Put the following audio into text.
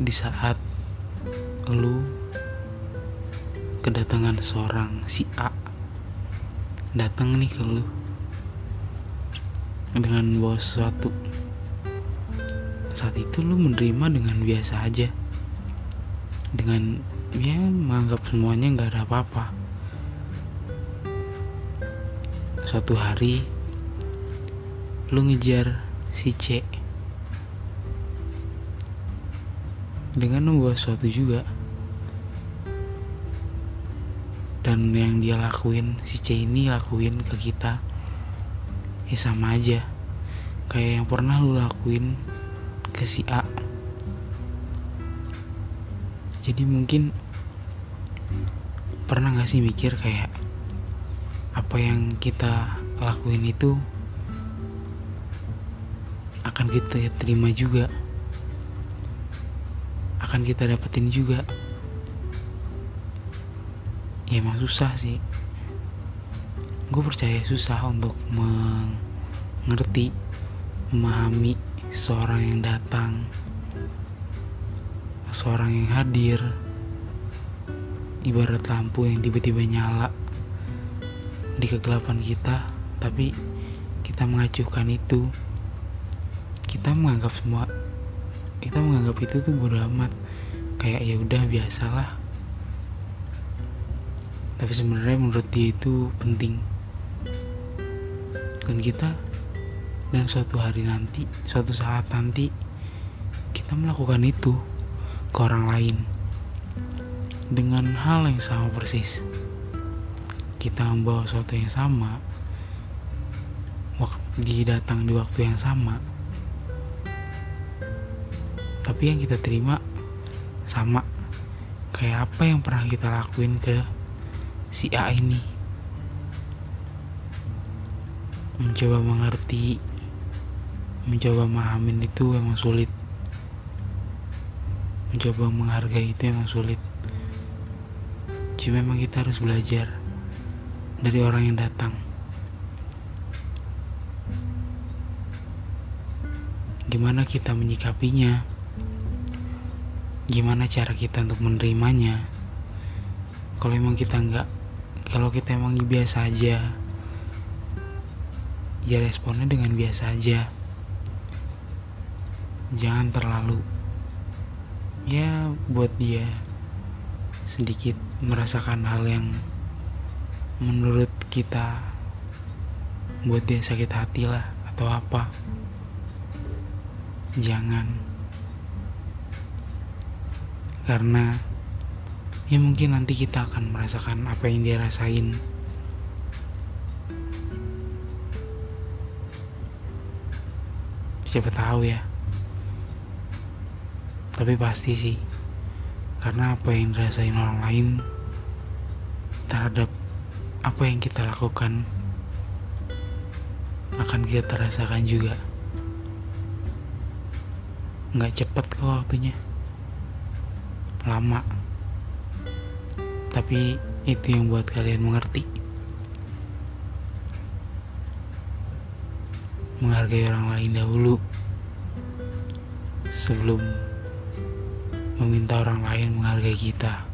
Di saat lu kedatangan seorang si A datang nih ke lu dengan bawa sesuatu. Saat itu lu menerima dengan biasa aja. Dengan ya menganggap semuanya nggak ada apa-apa. Suatu hari lu ngejar si C dengan membawa sesuatu juga. Dan yang dia lakuin si C ini lakuin ke kita ya sama aja. Kayak yang pernah lu lakuin ke si A. Jadi mungkin pernah gak sih mikir kayak apa yang kita lakuin itu akan kita terima juga akan kita dapetin juga. Ya emang susah sih. Gue percaya susah untuk mengerti memahami seorang yang datang seorang yang hadir. Ibarat lampu yang tiba-tiba nyala di kegelapan kita tapi kita mengacuhkan itu. Kita menganggap semua kita menganggap itu tuh bodo amat. Kayak ya udah biasalah. Tapi sebenarnya menurut dia itu penting. Dan kita dan suatu hari nanti suatu saat nanti kita melakukan itu ke orang lain. Dengan hal yang sama persis. Kita membawa sesuatu yang sama waktu datang di waktu yang sama tapi yang kita terima sama. Kayak apa yang pernah kita lakuin ke si A ini? Mencoba mengerti mencoba memahamin itu emang sulit. Mencoba menghargai itu emang sulit. Cuma memang kita harus belajar dari orang yang datang. Gimana kita menyikapinya gimana cara kita untuk menerimanya? Kalau emang kita nggak kalau kita emang biasa aja ya responnya dengan biasa aja. Jangan terlalu ya buat dia sedikit merasakan hal yang menurut kita buat dia sakit hati lah atau apa. Jangan karena ya mungkin nanti kita akan merasakan apa yang dia rasain. Siapa tahu ya. Tapi pasti sih karena apa yang dirasain orang lain terhadap apa yang kita lakukan akan kita terasakan juga. Nggak cepat ke waktunya lama. Tapi itu yang buat kalian mengerti. Menghargai orang lain dahulu. Sebelum meminta orang lain menghargai kita.